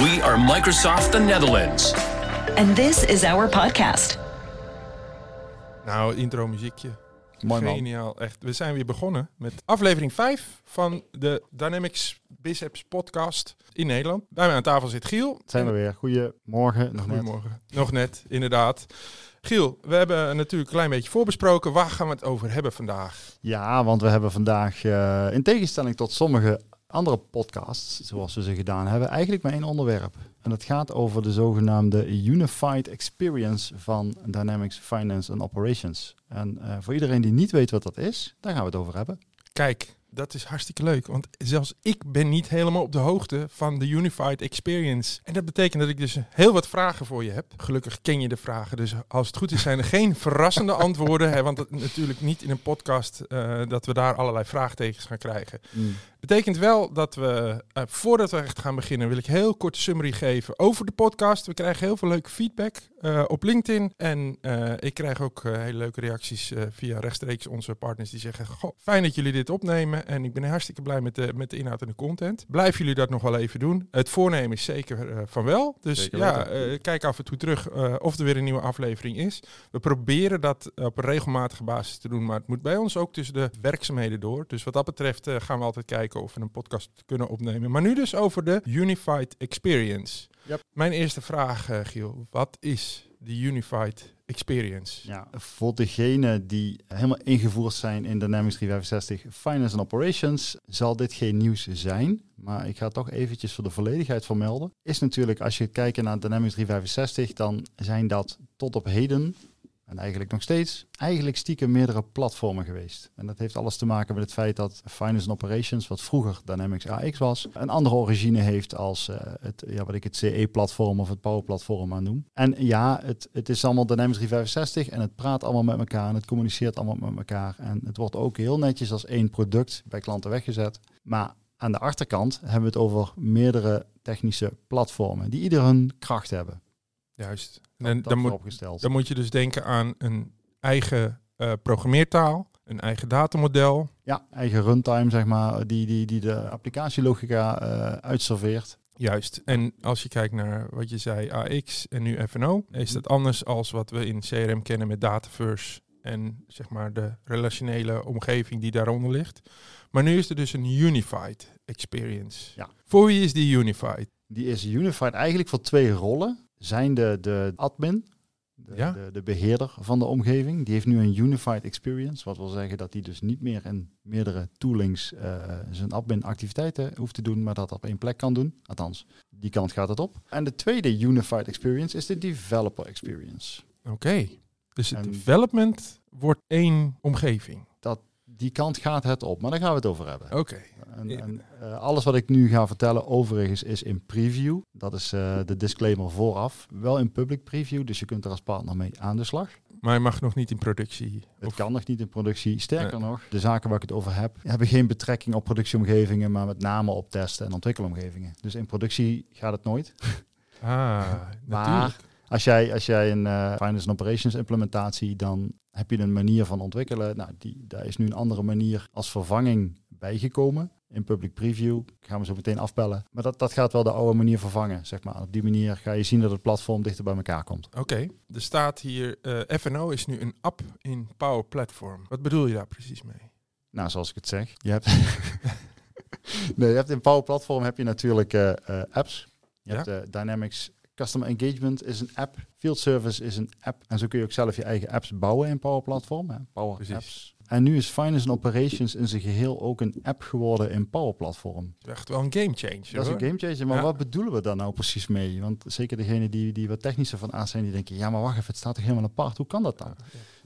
We are Microsoft the Netherlands. And this is our podcast. Nou, intro muziekje. Mooi man. Geniaal, echt. We zijn weer begonnen met aflevering 5 van de Dynamics Biceps podcast in Nederland. Bij mij aan tafel zit Giel. Zijn we weer. Goedemorgen. Nog net. Goedemorgen. Nog net, inderdaad. Giel, we hebben natuurlijk een klein beetje voorbesproken. Waar gaan we het over hebben vandaag? Ja, want we hebben vandaag, eh, in tegenstelling tot sommige andere podcasts, zoals we ze gedaan hebben, eigenlijk maar één onderwerp. En dat gaat over de zogenaamde Unified Experience van Dynamics Finance and Operations. En eh, voor iedereen die niet weet wat dat is, daar gaan we het over hebben. Kijk, dat is hartstikke leuk. Want zelfs ik ben niet helemaal op de hoogte van de Unified Experience. En dat betekent dat ik dus heel wat vragen voor je heb. Gelukkig ken je de vragen. Dus als het goed is, zijn er geen verrassende antwoorden. Hè, want natuurlijk niet in een podcast eh, dat we daar allerlei vraagtekens gaan krijgen. Betekent wel dat we, eh, voordat we echt gaan beginnen, wil ik heel kort een summary geven over de podcast. We krijgen heel veel leuke feedback eh, op LinkedIn. En eh, ik krijg ook hele leuke reacties via rechtstreeks onze partners die zeggen, goh, fijn dat jullie dit opnemen. En ik ben hartstikke blij met de, met de inhoud en de content. Blijven jullie dat nog wel even doen? Het voornemen is zeker van wel. Dus Zeker ja, kijk af en toe terug of er weer een nieuwe aflevering is. We proberen dat op een regelmatige basis te doen, maar het moet bij ons ook tussen de werkzaamheden door. Dus wat dat betreft gaan we altijd kijken of we een podcast kunnen opnemen. Maar nu dus over de Unified Experience. Yep. Mijn eerste vraag, eh, Giel. Wat is de Unified Experience? Ja, voor degenen die helemaal ingevoerd zijn in Dynamics 365 Finance and Operations, zal dit geen nieuws zijn. Maar ik ga het toch eventjes voor de volledigheid vermelden. Is natuurlijk, als je kijkt naar Dynamics 365, dan zijn dat tot op heden, en eigenlijk nog steeds, eigenlijk stiekem meerdere platformen geweest. En dat heeft alles te maken met het feit dat Finance and Operations, wat vroeger Dynamics AX was, een andere origine heeft als eh, het, ja, wat ik het CE-platform of het Power-platform aan noem. En ja, het, het is allemaal Dynamics 365 en het praat allemaal met elkaar en het communiceert allemaal met elkaar. En het wordt ook heel netjes als één product bij klanten weggezet. Maar aan de achterkant hebben we het over meerdere technische platformen die ieder hun kracht hebben. Juist. En dan, moet, dan moet je dus denken aan een eigen eh, programmeertaal, een eigen datamodel. Ja, eigen runtime, zeg maar, die, die, die de applicatielogica eh uitserveert. Juist. En als je kijkt naar wat je zei, AX en nu FNO, is dat anders als wat we in CRM kennen met Dataverse en zeg maar de relationele omgeving die daaronder ligt. Maar nu is er dus een unified experience. Ja. Voor wie is die unified? Die is unified eigenlijk voor twee rollen. Zijn de, de admin, de, Ja. de, de beheerder van de omgeving. Die heeft nu een unified experience. Wat wil zeggen dat hij dus niet meer in meerdere toolings eh, zijn admin activiteiten hoeft te doen, maar dat op één plek kan doen. Althans, die kant gaat het op. En de tweede unified experience is de developer experience. Oké. Dus het En- development wordt één omgeving. Dat, die kant gaat het op, maar daar gaan we het over hebben. Oké. En, en, eh, alles wat ik nu ga vertellen overigens is in preview. Dat is eh, de disclaimer vooraf. Wel in public preview, dus je kunt er als partner mee aan de slag. Maar hij mag nog niet in productie. Het Of- kan nog niet in productie. Sterker Nee. nog, de zaken waar ik het over heb, hebben geen betrekking op productieomgevingen, maar met name op testen en ontwikkelomgevingen. Dus in productie gaat het nooit. Ah, Maar natuurlijk. als jij, als jij een eh, finance and operations implementatie, dan heb je een manier van ontwikkelen. Nou, die, daar is nu een andere manier als vervanging bijgekomen. In public preview gaan we zo meteen afbellen. Maar dat, dat gaat wel de oude manier vervangen, zeg maar. Op die manier ga je zien dat het platform dichter bij elkaar komt. Oké, er staat hier, eh FNO is nu een app in Power Platform. Wat bedoel je daar precies mee? Nou, zoals ik het zeg. Je hebt, nee, je hebt in Power Platform heb je natuurlijk eh, eh, apps. Je Ja. hebt Dynamics Customer Engagement is een app. Field Service is een app. En zo kun je ook zelf je eigen apps bouwen in Power Platform. Hè? Power Precies. Apps. En nu is Finance and Operations in zijn geheel ook een app geworden in Power Platform. Echt wel een game changer. Dat is een game changer, maar Ja. wat bedoelen we daar nou precies mee? Want zeker degenen die, die wat technischer van aan zijn, die denken, ja maar wacht even, het staat toch helemaal apart. Hoe kan dat dan?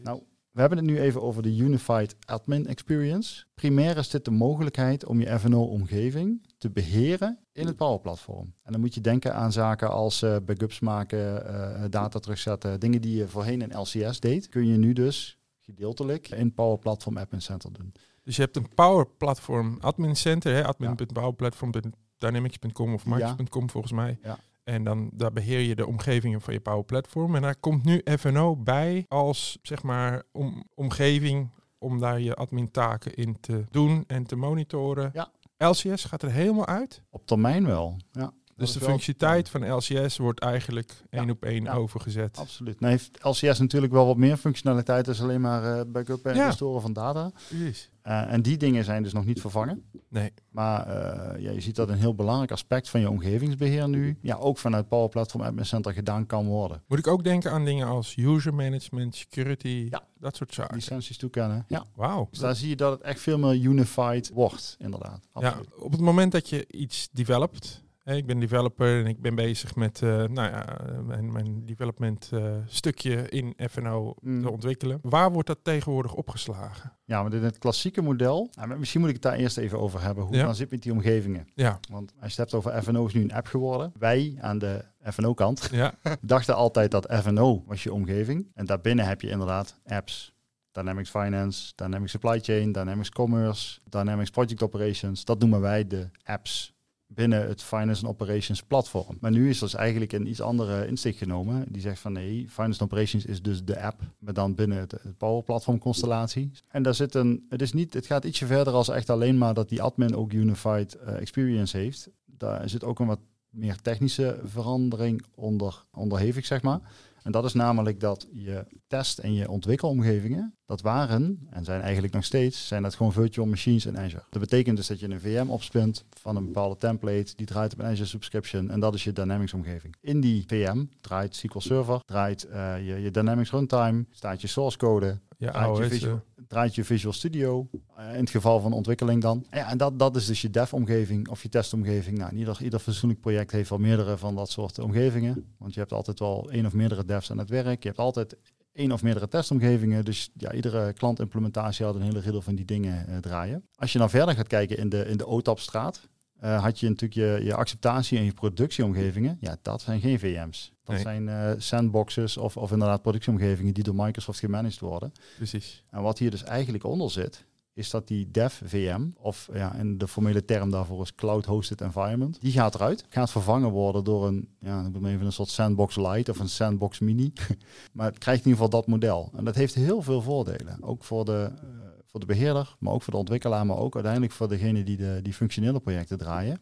Nou, we hebben het nu even over de Unified Admin Experience. Primair is dit de mogelijkheid om je FNO-omgeving te beheren in het Power Platform. En dan moet je denken aan zaken als eh, backups maken, eh, data terugzetten, dingen die je voorheen in LCS deed, kun je nu dus gedeeltelijk in Power Platform Admin Center doen. Dus je hebt een Power Platform Admin Center, hè, admin.powerplatform.dynamics.com of Microsoft.com volgens mij. Ja. En dan daar beheer je de omgevingen van je Power Platform. En daar komt nu FNO bij als zeg maar om, omgeving om daar je admin taken in te doen en te monitoren. Ja. LCS gaat er helemaal uit. Op termijn wel, ja. Dus de functionaliteit van LCS wordt eigenlijk Ja. één op één Ja. overgezet. Absoluut. Nou heeft LCS natuurlijk wel wat meer functionaliteit dan alleen maar eh, backup en Ja. restoren van data. Precies. Eh, en die dingen zijn dus nog niet vervangen. Nee. Maar eh, ja, je ziet dat een heel belangrijk aspect van je omgevingsbeheer nu, ja, ook vanuit Power Platform Admin Center gedaan kan worden. Moet ik ook denken aan dingen als user management, security, Ja. dat soort zaken. Licenties toekennen. Ja. Wauw. Dus daar zie je dat het echt veel meer unified wordt, inderdaad. Ja, Absoluut. op het moment dat je iets developt, ik ben developer en ik ben bezig met eh, nou ja, mijn, mijn development eh, stukje in FNO Mm. te ontwikkelen. Waar wordt dat tegenwoordig opgeslagen? Ja, maar in het klassieke model, nou, misschien moet ik het daar eerst even over hebben. Hoe Ja. dan zit met die omgevingen? Ja, Want als je het hebt over FNO is nu een app geworden. Wij aan de FNO-kant ja, dachten altijd dat FNO was je omgeving. En daarbinnen heb je inderdaad apps. Dynamics Finance, Dynamics Supply Chain, Dynamics Commerce, Dynamics Project Operations. Dat noemen wij de apps binnen het Finance and Operations platform. Maar nu is dus eigenlijk een iets andere insteek genomen. Die zegt van nee, Finance and Operations is dus de app, maar dan binnen het, het Power Platform constellatie. En daar zit een, het is niet, het gaat ietsje verder als echt alleen maar dat die admin ook unified eh, experience heeft. Daar zit ook een wat meer technische verandering onder, onderhevig, zeg maar. En dat is namelijk dat je test- en je ontwikkelomgevingen, dat waren en zijn eigenlijk nog steeds, zijn dat gewoon virtual machines in Azure. Dat betekent dus dat je een VM opspint van een bepaalde template, die draait op een Azure subscription en dat is je Dynamics omgeving. In die VM draait SQL Server, draait eh, je, je Dynamics runtime, staat je source code, ja draait, je Visual, draait je Visual Studio, eh, in het geval van ontwikkeling dan. Ja, en dat, dat is dus je dev-omgeving of je testomgeving. Nou, ieder, ieder fatsoenlijk project heeft wel meerdere van dat soort omgevingen. Want je hebt altijd wel één of meerdere devs aan het werk. Je hebt altijd één of meerdere testomgevingen. Dus ja, iedere klantimplementatie had een hele riddel van die dingen eh, draaien. Als je dan verder gaat kijken in de, in de OTAP-straat, eh, had je natuurlijk je, je acceptatie en je productieomgevingen. Ja, dat zijn geen VM's. Dat Nee. zijn eh, sandboxes of, of inderdaad productieomgevingen die door Microsoft gemanaged worden. precies. En wat hier dus eigenlijk onder zit, is dat die dev VM, of ja, en de formele term daarvoor is Cloud Hosted Environment, die gaat eruit. Gaat vervangen worden door een, ja, even een soort Sandbox Lite of een Sandbox Mini. maar het krijgt in ieder geval dat model. En dat heeft heel veel voordelen. Ook voor de, eh, voor de beheerder, maar ook voor de ontwikkelaar, maar ook uiteindelijk voor degene die de, die functionele projecten draaien.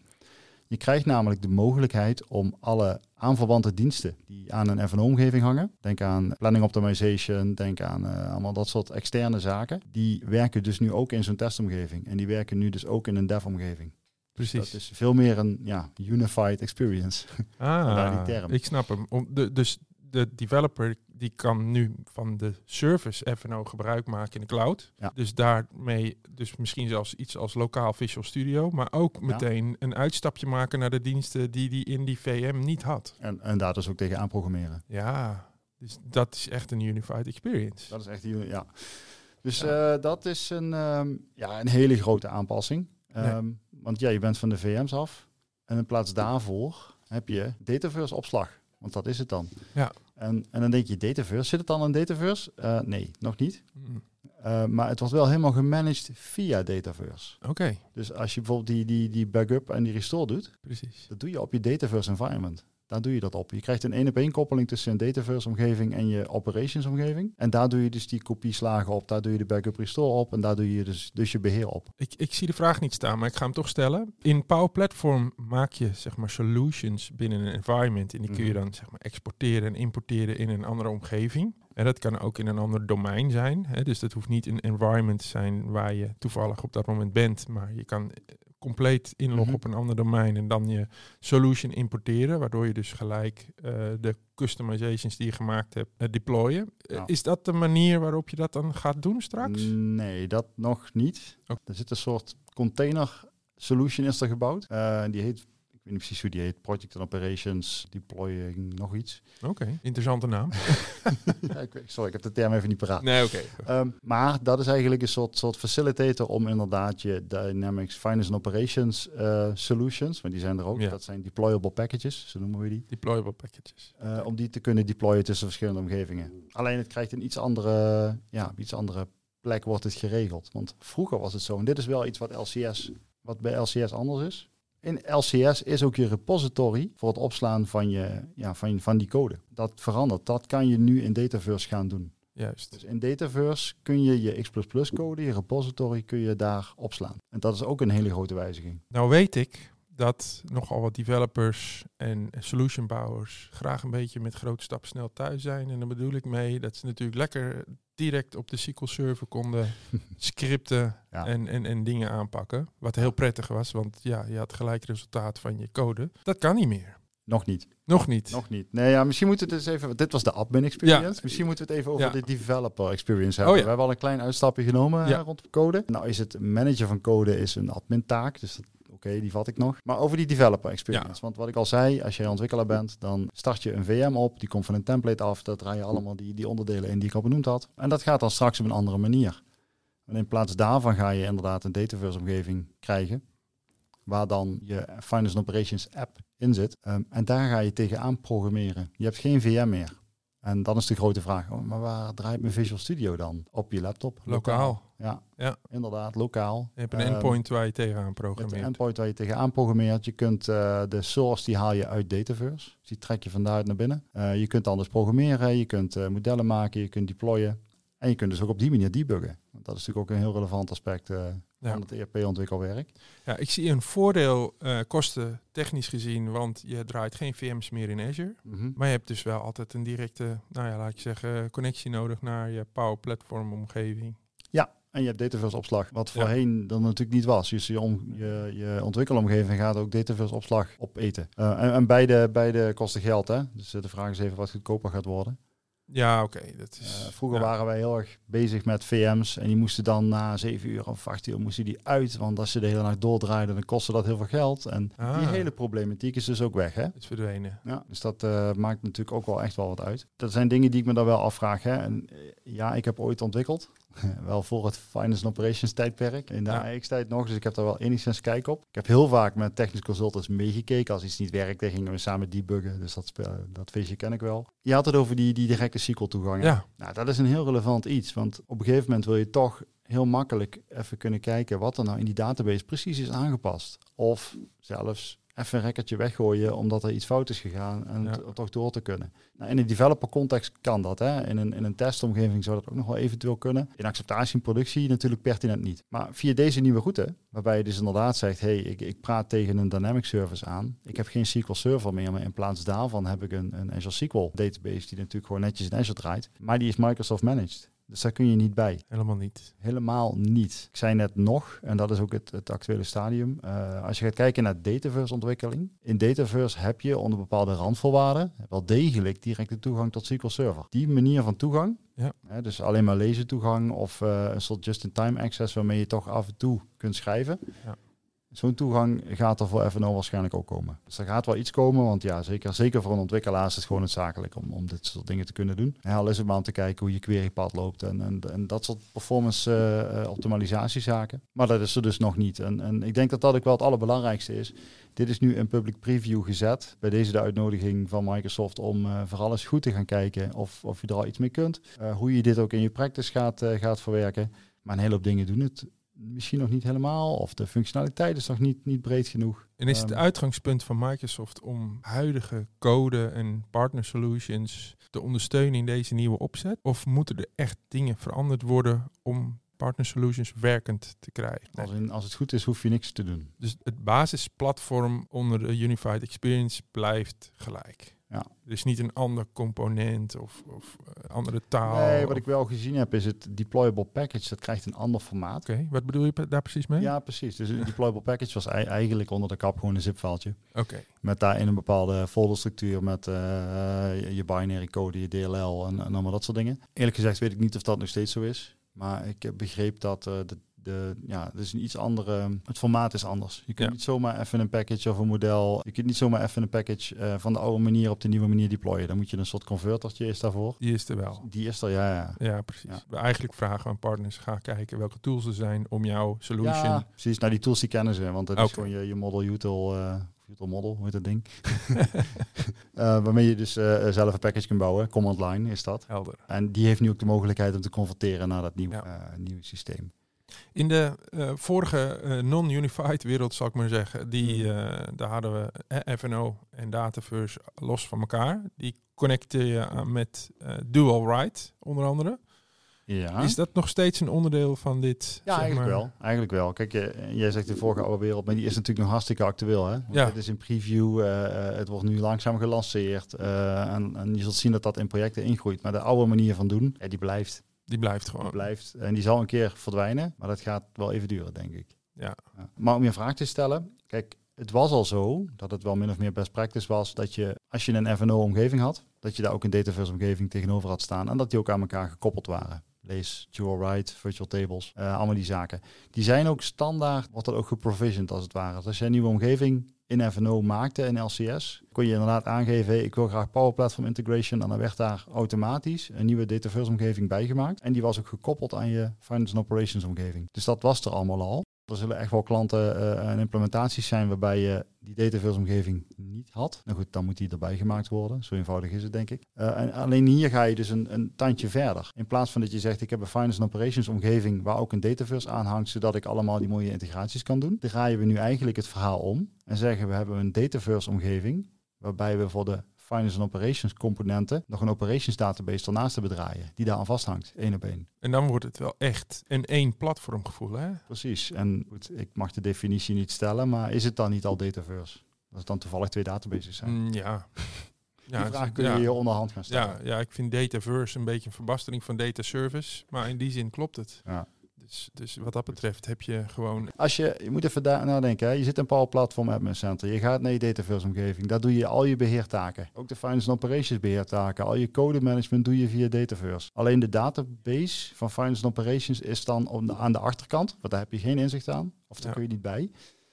Je krijgt namelijk de mogelijkheid om alle aanverwante diensten die aan een FNO-omgeving hangen, denk aan planning optimization, denk aan eh, allemaal dat soort externe zaken, die werken dus nu ook in zo'n testomgeving. En die werken nu dus ook in een dev-omgeving. Precies. Dat is veel meer een ja, unified experience. Ah, die term. ik snap hem. Om de, dus de developer die kan nu van de service FNO gebruik maken in de cloud. Ja. Dus daarmee, dus misschien zelfs iets als lokaal Visual Studio, maar ook Ja. meteen een uitstapje maken naar de diensten die die in die VM niet had. En, en daar dus ook tegen aan programmeren. Ja, dus dat is echt een unified experience. Dat is echt, ja. Dus Ja. eh, dat is een, ehm, ja, een hele grote aanpassing. Ehm, Want ja, je bent van de VM's af. En in plaats daarvoor heb je Dataverse opslag. Want dat is het dan. Ja. En, en dan denk je, Dataverse, zit het dan in Dataverse? Eh, nee, nog niet. Mm, Eh, maar het wordt wel helemaal gemanaged via Dataverse. Oké, Dus als je bijvoorbeeld die, die, die backup en die restore doet, precies. dat doe je op je Dataverse environment. Daar doe je dat op. Je krijgt een één op één koppeling tussen een Dataverse omgeving en je operations omgeving. En daar doe je dus die kopieslagen op, daar doe je de backup restore op en daar doe je dus, dus je beheer op. Ik, ik zie de vraag niet staan, maar ik ga hem toch stellen. In Power Platform maak je zeg maar solutions binnen een environment en die kun je Mhm. dan zeg maar exporteren en importeren in een andere omgeving. En dat kan ook in een ander domein zijn. Hè? Dus dat hoeft niet een environment te zijn waar je toevallig op dat moment bent, maar je kan compleet inloggen Mhm. op een ander domein en dan je solution importeren, waardoor je dus gelijk eh, de customizations die je gemaakt hebt eh, deployen. Eh. Is dat de manier waarop je dat dan gaat doen straks? Nee, dat nog niet. Oké. Er zit een soort container solution is er gebouwd. Eh, die heet, weet niet precies hoe die heet, Project and Operations Deploying nog iets. Oké, interessante naam. ja, ik, weet- sorry, ik heb de term even niet paraat. Nee, oké. Ehm, maar dat is eigenlijk een soort, soort facilitator om inderdaad je Dynamics Finance and Operations eh, solutions, want die zijn er ook, Ja. dat zijn deployable packages, zo noemen we die, Deployable packages. eh, om die te kunnen deployen tussen verschillende omgevingen. Alleen het krijgt een iets andere, ja, iets andere plek wordt het geregeld. Want vroeger was het zo, en dit is wel iets wat LCS, wat bij LCS anders is. In LCS is ook je repository voor het opslaan van, je, ja, van, van die code. Dat verandert. Dat kan je nu in Dataverse gaan doen. Juist. Dus in Dataverse kun je je X++ code, je repository, kun je daar opslaan. En dat is ook een hele grote wijziging. Nou weet ik dat nogal wat developers en solutionbouwers graag een beetje met grote stappen snel thuis zijn. En dan bedoel ik mee dat ze natuurlijk lekker direct op de SQL Server konden scripten Ja. en, en, en dingen aanpakken. Wat heel prettig was, want ja, je had gelijk resultaat van je code. Dat kan niet meer. Nog niet. Nog niet. Nog niet. Nee, ja, misschien moeten we het eens even... Dit was de admin experience. Ja. Misschien moeten we het even over Ja. de developer experience hebben. Oh ja. We hebben al een klein uitstapje genomen hè, rond code. Nou is het manager van code is een admin taak. Dus dat- oké, die vat ik nog. Maar over die developer experience. Ja. Want wat ik al zei, als jij ontwikkelaar bent, dan start je een VM op. Die komt van een template af. Daar draai je allemaal die, die onderdelen in die ik al benoemd had. En dat gaat dan straks op een andere manier. En in plaats daarvan ga je inderdaad een Dataverse omgeving krijgen. Waar dan je Finance Operations app in zit. Ehm, en daar ga je tegenaan programmeren. Je hebt geen VM meer. En dan is de grote vraag, oh, maar waar draait mijn Visual Studio dan? Op je laptop? Lokaal. Ja, Ja. inderdaad, lokaal. Je hebt een Ehm, endpoint waar je tegenaan hebt een programmeert. endpoint waar je tegenaan programmeert. Je kunt eh, de source, die haal je uit Dataverse. Dus die trek je van daaruit naar binnen. Eh, je kunt anders programmeren, je kunt eh, modellen maken, je kunt deployen. En je kunt dus ook op die manier debuggen. Want dat is natuurlijk ook een heel relevant aspect Ja. van het ERP-ontwikkelwerk. Ja, ik zie een voordeel kosten technisch gezien, want je draait geen VM's meer in Azure. Mhm. Maar je hebt dus wel altijd een directe, nou ja, laat ik zeggen, connectie nodig naar je Power Platform omgeving. En je hebt Dataverse opslag, wat Ja. voorheen dan natuurlijk niet was. Dus je, om, je, je ontwikkelomgeving gaat ook Dataverse opslag opeten. Eh, en, en beide, beide kosten geld, hè? Dus eh, de vraag is even wat goedkoper gaat worden. Ja, oké. dat Eh, is. vroeger ja. waren wij heel erg bezig met VM's en die moesten dan na 7 uur of 8 uur moesten die uit. Want als je de hele nacht doordraaide, dan kostte dat heel veel geld. En die Ah. hele problematiek is dus ook weg, hè? is verdwenen. Ja, dus dat maakt natuurlijk ook wel echt wel wat uit. Dat zijn dingen die ik me dan wel afvraag. Hè. En, ja, ik heb ooit ontwikkeld. wel voor het Finance Operations tijdperk. In de Ja. AX-tijd nog. Dus ik heb daar wel enigszins kijk op. Ik heb heel vaak met technisch consultants meegekeken. Als iets niet werkte, gingen we samen debuggen. Dus dat, dat feestje ken ik wel. Je had het over die, die directe SQL-toegang. Ja, Nou, dat is een heel relevant iets. Want op een gegeven moment wil je toch heel makkelijk even kunnen kijken wat er nou in die database precies is aangepast. Of zelfs even een rekkertje weggooien omdat er iets fout is gegaan en Ja. toch door te kunnen. Nou, in een developer context kan dat. Hè? In, een, in een testomgeving zou dat ook nog wel eventueel kunnen. In acceptatie en productie natuurlijk pertinent niet. Maar via deze nieuwe route, waarbij je dus inderdaad zegt, hey, ik, ik praat tegen een dynamic service aan. Ik heb geen SQL Server meer, maar in plaats daarvan heb ik een, een Azure SQL database die natuurlijk gewoon netjes in Azure draait. Maar die is Microsoft managed. Dus daar kun je niet bij. helemaal niet. Helemaal niet. Ik zei net nog, en dat is ook het, het actuele stadium. eh, als je gaat kijken naar Dataverse ontwikkeling. In Dataverse heb je onder bepaalde randvoorwaarden wel degelijk directe toegang tot SQL Server. Die manier van toegang, Ja. hè, dus alleen maar lezen toegang of eh, een soort just-in-time access waarmee je toch af en toe kunt schrijven. Ja. Zo'n toegang gaat er voor FNO waarschijnlijk ook komen. Dus er gaat wel iets komen, want ja, zeker, zeker voor een ontwikkelaar is het gewoon noodzakelijk om, om dit soort dingen te kunnen doen. En al is het maar te kijken hoe je querypad loopt en, en, en dat soort performance eh, optimalisatiezaken. Maar dat is er dus nog niet. En, en ik denk dat dat ook wel het allerbelangrijkste is. Dit is nu een public preview gezet. Bij deze de uitnodiging van Microsoft om eh vooral eens goed te gaan kijken of, of je er al iets mee kunt. Hoe je dit ook in je practice gaat, gaat verwerken. Maar een hele hoop dingen doen het misschien nog niet helemaal. Of de functionaliteit is nog niet, niet breed genoeg. En is het Ehm, uitgangspunt van Microsoft om huidige code en partner solutions te ondersteunen in deze nieuwe opzet? Of moeten er echt dingen veranderd worden om partner solutions werkend te krijgen? Als, in, als het goed is, hoef je niks te doen. Dus het basisplatform onder de Unified Experience blijft gelijk. Ja. Is niet een ander component of, of eh, andere taal. Nee, wat ik wel gezien heb is het deployable package. Dat krijgt een ander formaat. Oké, wat bedoel je daar precies mee? Ja, precies. Dus een deployable package was ei- eigenlijk onder de kap gewoon een zip-filetje. Oké, Met daarin een bepaalde folderstructuur met eh, je- binary code, je DLL en, en allemaal dat soort dingen. Eerlijk gezegd weet ik niet of dat nog steeds zo is. Maar ik heb begreep dat eh, de, de, ja, het is een iets andere, het formaat is anders. Je kunt Ja. niet zomaar even een package of een model, je kunt niet zomaar even een package eh, van de oude manier op de nieuwe manier deployen. Dan moet je een soort convertertje is daarvoor. die is er wel. Die is er, ja, ja. Ja, precies. Ja. We eigenlijk vragen aan partners, ga kijken welke tools er zijn om jouw solution... Ja, precies. Nou, die tools die kennen ze, want dat is gewoon je, je model util, eh util model, hoe heet dat ding? Eh, waarmee je dus eh, zelf een package kunt bouwen. Command line is dat. Helder. En die heeft nu ook de mogelijkheid om te converteren naar dat nieuwe, eh, nieuwe systeem. In de eh, vorige eh, non-unified wereld, zal ik maar zeggen, die, Hmm. eh, daar hadden we FNO en Dataverse los van elkaar. Die connecten je aan met Dual Write, onder andere. Ja. Is dat nog steeds een onderdeel van dit? Ja, zeg eigenlijk maar- wel. Eigenlijk wel. Kijk, jij zegt de vorige oude wereld, maar die is natuurlijk nog hartstikke actueel. Hè? Want Ja. Het is in preview, het wordt nu langzaam gelanceerd. eh, en, en je zult zien dat dat in projecten ingroeit. Maar de oude manier van doen, ja, die blijft. Die blijft Die gewoon. blijft. En die zal een keer verdwijnen, maar dat gaat wel even duren, denk ik. Ja. Ja. Maar om je vraag te stellen, kijk, het was al zo dat het wel min of meer best practice was dat je, als je een FNO-omgeving had, dat je daar ook een Dataverse-omgeving tegenover had staan en dat die ook aan elkaar gekoppeld waren. Lees dual write, virtual tables, eh, allemaal die zaken. Die zijn ook standaard, wordt dat ook geprovisioned als het ware. Dus als je een nieuwe omgeving in FNO maakte in LCS, kon je inderdaad aangeven, ik wil graag Power Platform Integration en dan werd daar automatisch een nieuwe Dataverse omgeving bijgemaakt. En die was ook gekoppeld aan je Finance and Operations omgeving. Dus dat was er allemaal al. Er zullen echt wel klanten eh, en implementaties zijn waarbij je die Dataverse omgeving niet had. Nou goed, dan moet die erbij gemaakt worden. Zo eenvoudig is het, denk ik. Eh, en alleen hier ga je dus een, een tandje verder. In plaats van dat je zegt, ik heb een Finance and Operations omgeving waar ook een Dataverse aan hangt, zodat ik allemaal die mooie integraties kan doen. Draaien we nu eigenlijk het verhaal om en zeggen we hebben een Dataverse omgeving waarbij we voor de Finance and Operations componenten nog een operations database ernaast hebben draaien, die daar aan vasthangt, één op één. En dan wordt het wel echt een één platformgevoel, hè? Precies. En goed, ik mag de definitie niet stellen, maar is het dan niet al Dataverse? Dat het dan toevallig twee databases zijn. Mm, ja. Die het- vraag kun je ja. hier onderhand gaan stellen. Ja, ja, ik vind Dataverse een beetje een verbastering van data service. Maar in die zin klopt het. Ja. Dus, dus wat dat betreft heb je gewoon... Als je, je moet even daar nadenken, hè. je zit in Power Platform Admin Center, je gaat naar je Dataverse omgeving, daar doe je al je beheertaken. Ook de Finance and Operations beheertaken, al je code management doe je via Dataverse. Alleen de database van Finance and Operations is dan aan de achterkant, want daar heb je geen inzicht aan, of daar Ja. kun je niet bij.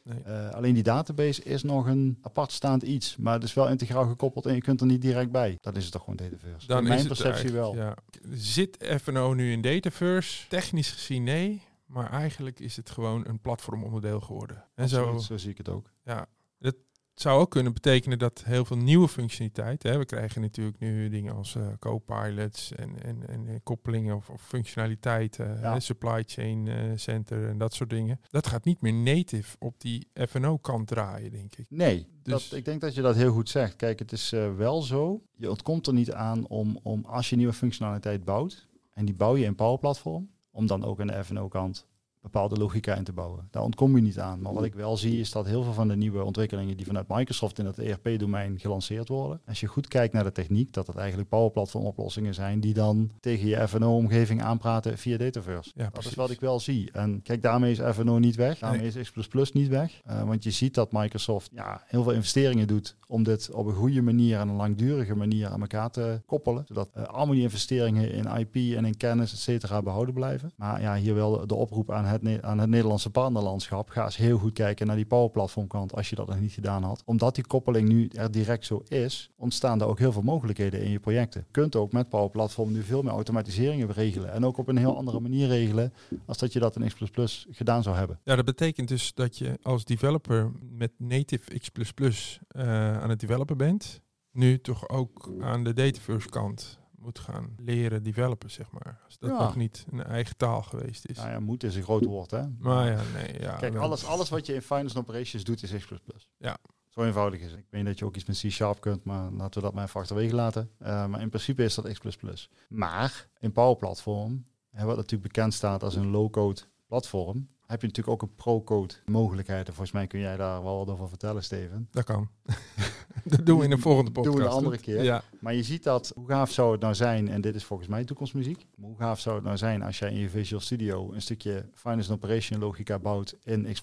Nee. Eh, alleen die database is nog een apart staand iets, maar het is wel integraal gekoppeld en je kunt er niet direct bij. Dat is het toch gewoon Dataverse. Dan In mijn is het perceptie wel. Ja. Zit FNO nu in Dataverse? Technisch gezien nee. Maar eigenlijk is het gewoon een platformonderdeel geworden. En zo, Absoluut, zo zie ik het ook. ja, het zou ook kunnen betekenen dat heel veel nieuwe functionaliteiten. Hè, we krijgen natuurlijk nu dingen als eh, co-pilots en, en, en eh, koppelingen of, of functionaliteiten, Ja. hè, supply chain eh, center en dat soort dingen. Dat gaat niet meer native op die FNO-kant draaien, denk ik. Nee, Dus- dat, ik denk dat je dat heel goed zegt. Kijk, het is eh, wel zo. Je ontkomt er niet aan om, om als je nieuwe functionaliteit bouwt, en die bouw je in Power Platform, om dan ook aan de FNO-kant bepaalde logica in te bouwen. Daar ontkom je niet aan. Maar wat ik wel zie is dat heel veel van de nieuwe ontwikkelingen die vanuit Microsoft in het ERP-domein gelanceerd worden, als je goed kijkt naar de techniek, dat het eigenlijk Power Platform oplossingen zijn die dan tegen je FNO-omgeving aanpraten via Dataverse. Ja, Dat precies. is wat ik wel zie. En kijk, daarmee is FNO niet weg. Daarmee Nee. is X++ niet weg. Eh, want je ziet dat Microsoft ja, heel veel investeringen doet om dit op een goede manier en een langdurige manier aan elkaar te koppelen. Zodat eh, allemaal die investeringen in IP en in kennis, et cetera, behouden blijven. Maar ja, hier wel de oproep aan het, aan het Nederlandse partnerlandschap. Ga eens heel goed kijken naar die Power Platform kant als je dat nog niet gedaan had. Omdat die koppeling nu er direct zo is, ontstaan er ook heel veel mogelijkheden in je projecten. Je kunt ook met Power Platform nu veel meer automatiseringen regelen. En ook op een heel andere manier regelen als dat je dat in X++ gedaan zou hebben. Ja, dat betekent dus dat je als developer met native X++ eh, aan het developen bent, nu toch ook aan de Dataverse kant moet gaan leren developen, zeg maar. Als dat Ja. nog niet een eigen taal geweest is. Nou ja, moet is een groot woord, hè? Maar ja, nee, ja. Kijk, alles, alles wat je in Finance and Operations doet is X++. Ja. Zo eenvoudig is het. Ik weet dat je ook iets met C-Sharp kunt, maar laten we dat maar even achterwege laten. Eh, maar in principe is dat X++. Maar in Power Platform, hè, wat natuurlijk bekend staat als een low-code platform, heb je natuurlijk ook een pro-code mogelijkheid. En volgens mij kun jij daar wel wat over vertellen, Steven. Dat kan. dat doen we in de volgende Doen we podcast. een andere keer. Ja, Maar je ziet dat, hoe gaaf zou het nou zijn, en dit is volgens mij toekomstmuziek, maar hoe gaaf zou het nou zijn als jij in je Visual Studio een stukje Finance and Operation logica bouwt in X++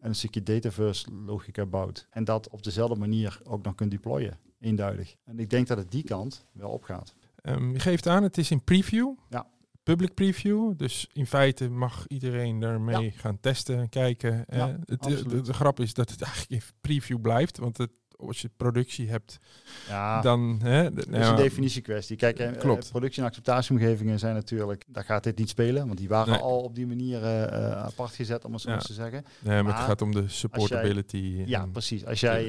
en een stukje Dataverse logica bouwt en dat op dezelfde manier ook nog kunt deployen, eenduidig. En ik denk dat het die kant wel opgaat. Ehm, je geeft aan, het is in preview. Ja. Public preview. Dus in feite mag iedereen daarmee gaan testen en kijken. Ja, het, de, absoluut. de, de grap is dat het eigenlijk in preview blijft. Want het, als je productie hebt, Ja, dan... Hè, de- dat nou is een ja, definitiekwestie. Kijk, eh, Klopt. eh, productie- en acceptatieomgevingen zijn natuurlijk, daar gaat dit niet spelen, want die waren Nee. al op die manier eh, apart gezet, om het zo Ja. eens te zeggen. Nee, maar, Maar het gaat om de supportability. Ja, en- precies. Als jij,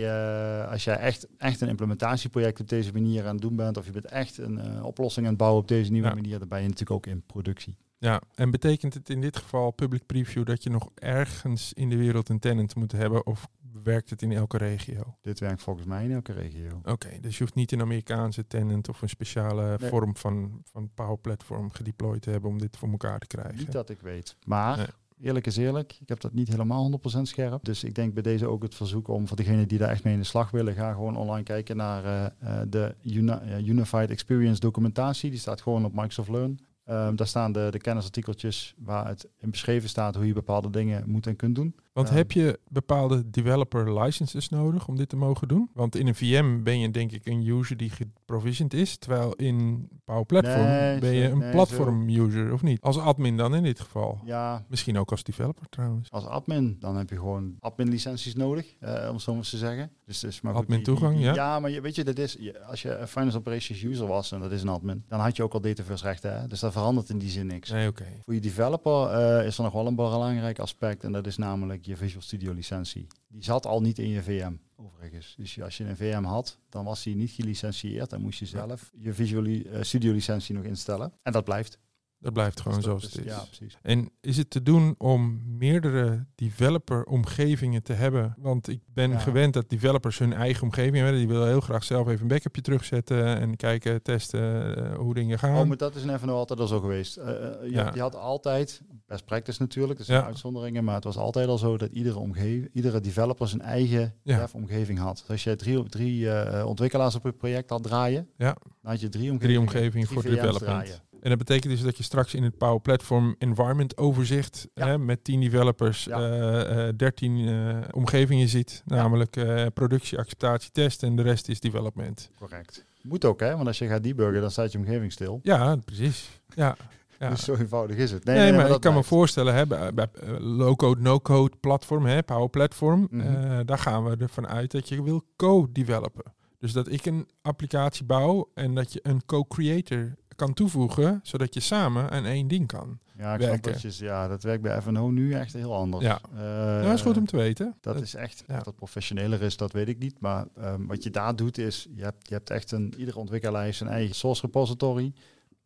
eh, als jij echt, echt een implementatieproject op deze manier aan het doen bent, of je bent echt een eh, oplossing aan het bouwen op deze nieuwe Ja. manier, dan ben je natuurlijk ook in productie. Ja, en betekent het in dit geval public preview dat je nog ergens in de wereld een tenant moet hebben? Of werkt het in elke regio? Dit werkt volgens mij in elke regio. Oké, dus je hoeft niet een Amerikaanse tenant of een speciale Nee. vorm van, van Power Platform gedeployed te hebben om dit voor elkaar te krijgen. Niet dat ik weet. Maar Nee. eerlijk is eerlijk, ik heb dat niet helemaal 100% scherp. Dus ik denk bij deze ook het verzoek om voor degenen die daar echt mee in de slag willen, ga gewoon online kijken naar eh, eh, de Uni- eh, Unified Experience documentatie. Die staat gewoon op Microsoft Learn. Ehm, daar staan de, de kennisartikeltjes waar het in beschreven staat hoe je bepaalde dingen moet en kunt doen. Want heb je bepaalde developer licenses nodig om dit te mogen doen? Want in een VM ben je denk ik een user die geprovisioned is, terwijl in Power Platform Nee, ben je een nee, platform user of niet? Als admin dan in dit geval. Ja, Misschien ook als developer trouwens. als admin, dan heb je gewoon admin licenties nodig, eh, om zo maar eens te zeggen. Dus, dus maar goed, Admin die- die- toegang, die- ja. Ja, maar je, weet je, dat is, als je een finance operations user was, en dat is een admin, dan had je ook al dataverse rechten. Hè? Dus dat verandert in die zin niks. Nee, oké. Voor je developer eh, is er nog wel een belangrijk aspect en dat is namelijk je Visual Studio licentie. Die zat al niet in je VM, overigens. Dus als je een VM had, dan was die niet gelicentieerd. Dan moest je zelf je Visual eh, Studio licentie nog instellen. En dat blijft. Dat blijft gewoon Dus dat zoals is- het is. Ja, precies. En is het te doen om meerdere developer-omgevingen te hebben? Want ik ben Ja. gewend dat developers hun eigen omgeving hebben. Die willen heel graag zelf even een backupje terugzetten en kijken, testen eh, hoe dingen gaan. Oh, maar dat is in FNO altijd al zo geweest. Eh, eh, je, Ja. je had altijd, best practice natuurlijk, dus Ja. uitzonderingen, maar het was altijd al zo dat iedere, omgeving, iedere developer zijn eigen dev-omgeving had. Dus als je drie, drie ontwikkelaars op het project had draaien, Ja. dan had je drie omgevingen, Drie omgevingen drie voor development. draaien. En dat betekent dus dat je straks in het Power Platform Environment overzicht Ja. hè, met 10 developers, Ja. eh, eh, 13 eh, omgevingen ziet. Namelijk eh, productie, acceptatie, test en de rest is development. Correct. Moet ook, hè? Want als je gaat debuggen, dan staat je omgeving stil. Ja, precies. Ja. ja. Dus zo eenvoudig is het. Nee, maar, ik kan me voorstellen, hè, bij, bij eh, low-code, no-code platform, hè, Power Platform, Mhm. eh, daar gaan we ervan uit dat je wil co-developen. Dus dat ik een applicatie bouw en dat je een co-creator kan toevoegen, zodat je samen aan één ding kan. Ja, ik snap dat, je, ja, dat werkt bij FNO nu echt heel anders. Ja. Eh, ja, dat is goed om te weten. Dat is echt, ja. dat professioneler is, dat weet ik niet. Maar ehm, wat je daar doet is, je hebt, je hebt echt een, iedere ontwikkelaar heeft zijn eigen source repository.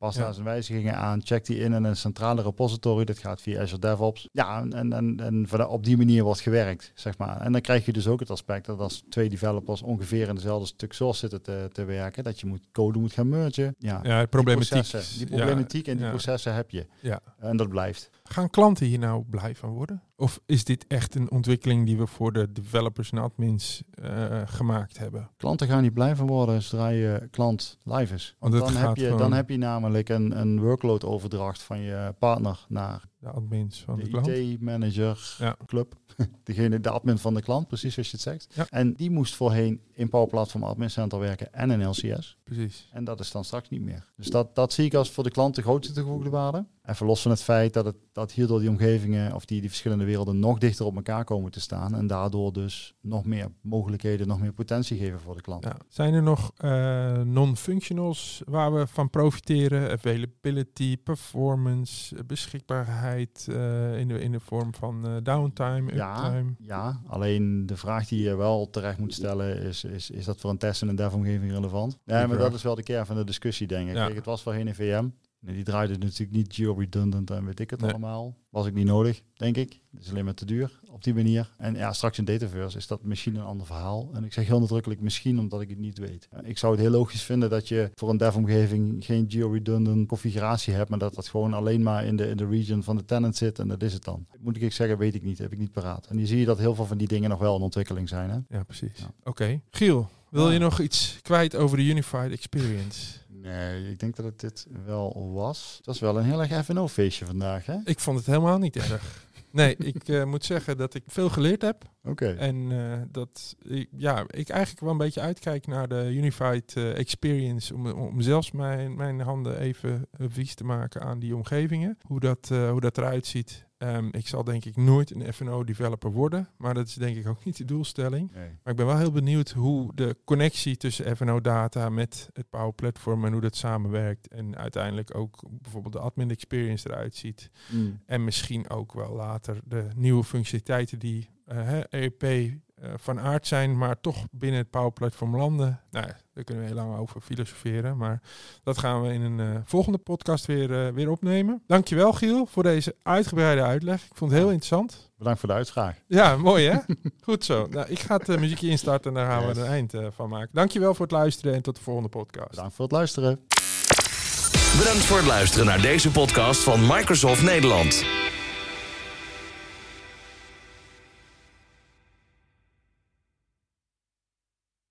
Pas Ja. daar zijn wijzigingen aan, check die in in een centrale repository. Dat gaat via Azure DevOps. Ja, en, en, en op die manier wordt gewerkt, zeg maar. En dan krijg je dus ook het aspect dat als twee developers ongeveer in dezelfde stuk source zitten te, te werken, dat je moet code moet gaan mergen. Ja, Ja, die problematiek. processen, die problematiek en die processen heb je. Ja. En dat blijft. Gaan klanten hier nou blij van worden? Of is dit echt een ontwikkeling die we voor de developers en admins eh, gemaakt hebben? Klanten gaan niet blij van worden zodra je klant live is. Want dan heb, je, dan heb je namelijk een, een workload overdracht van je partner naar De admins van de, de? IT-manager Ja. club. Degene, de admin van de klant, precies zoals je het zegt. Ja. En die moest voorheen in Power Platform Admin Center werken en in LCS. Precies. En dat is dan straks niet meer. Dus dat, dat zie ik als voor de klant de grootste toegevoegde waarde. Even los van het feit dat, het, dat hierdoor die omgevingen of die, die verschillende werelden nog dichter op elkaar komen te staan. En daardoor dus nog meer mogelijkheden, nog meer potentie geven voor de klant. Ja. Zijn er nog eh, non-functionals waar we van profiteren? Availability, performance, beschikbaarheid eh, in, de, in de vorm van eh, downtime, Ja, uptime? ja, alleen de vraag die je wel terecht moet stellen is, is, is dat voor een test in een dev-omgeving relevant? Nee, maar dat is wel de kern van de discussie, denk ik. Ja. Kijk, het was voorheen een VM. Nee, die draaide natuurlijk niet geo-redundant en weet ik het Nee. allemaal. Was ik niet nodig, denk ik. Het is alleen maar te duur op die manier. En ja, straks in Dataverse is dat misschien een ander verhaal. En ik zeg heel nadrukkelijk misschien, omdat ik het niet weet. Ik zou het heel logisch vinden dat je voor een dev-omgeving geen geo-redundant configuratie hebt, maar dat dat gewoon alleen maar in de, in de region van de tenant zit en dat is het dan. Moet ik zeggen, weet ik niet, heb ik niet paraat. En je zie je dat heel veel van die dingen nog wel in ontwikkeling zijn. Hè? Ja, precies. Ja. Oké. Giel, wil je nog iets kwijt over de Unified Experience? Nee, ik denk dat het dit wel was. Het was wel een heel erg FNO-feestje vandaag, hè? Ik vond het helemaal niet erg. Nee, ik eh, moet zeggen dat ik veel geleerd heb. Oké. En eh, dat ik, ja, ik eigenlijk wel een beetje uitkijk naar de Unified eh, Experience. Om, om zelfs mijn, mijn handen even eh, vies te maken aan die omgevingen. Hoe dat, eh, hoe dat eruit ziet. Ehm, ik zal denk ik nooit een FNO-developer worden. Maar dat is denk ik ook niet de doelstelling. Nee. Maar ik ben wel heel benieuwd hoe de connectie tussen FNO-data met het Power Platform en hoe dat samenwerkt. En uiteindelijk ook bijvoorbeeld de admin experience eruit ziet. Mm. En misschien ook wel later de nieuwe functionaliteiten die ERP, eh, eh, van aard zijn, maar toch binnen het Power Platform landen. Nou, ja, daar kunnen we heel lang over filosoferen. Maar dat gaan we in een eh, volgende podcast weer, uh, weer opnemen. Dankjewel Giel voor deze uitgebreide uitleg. Ik vond het heel interessant. Bedankt voor de uitvraag. Ja, mooi hè? Goed zo. Nou, ik ga het muziekje instarten en daar gaan we er een eind van maken. Dankjewel voor het luisteren en tot de volgende podcast. Bedankt voor het luisteren. Bedankt voor het luisteren naar deze podcast van Microsoft Nederland.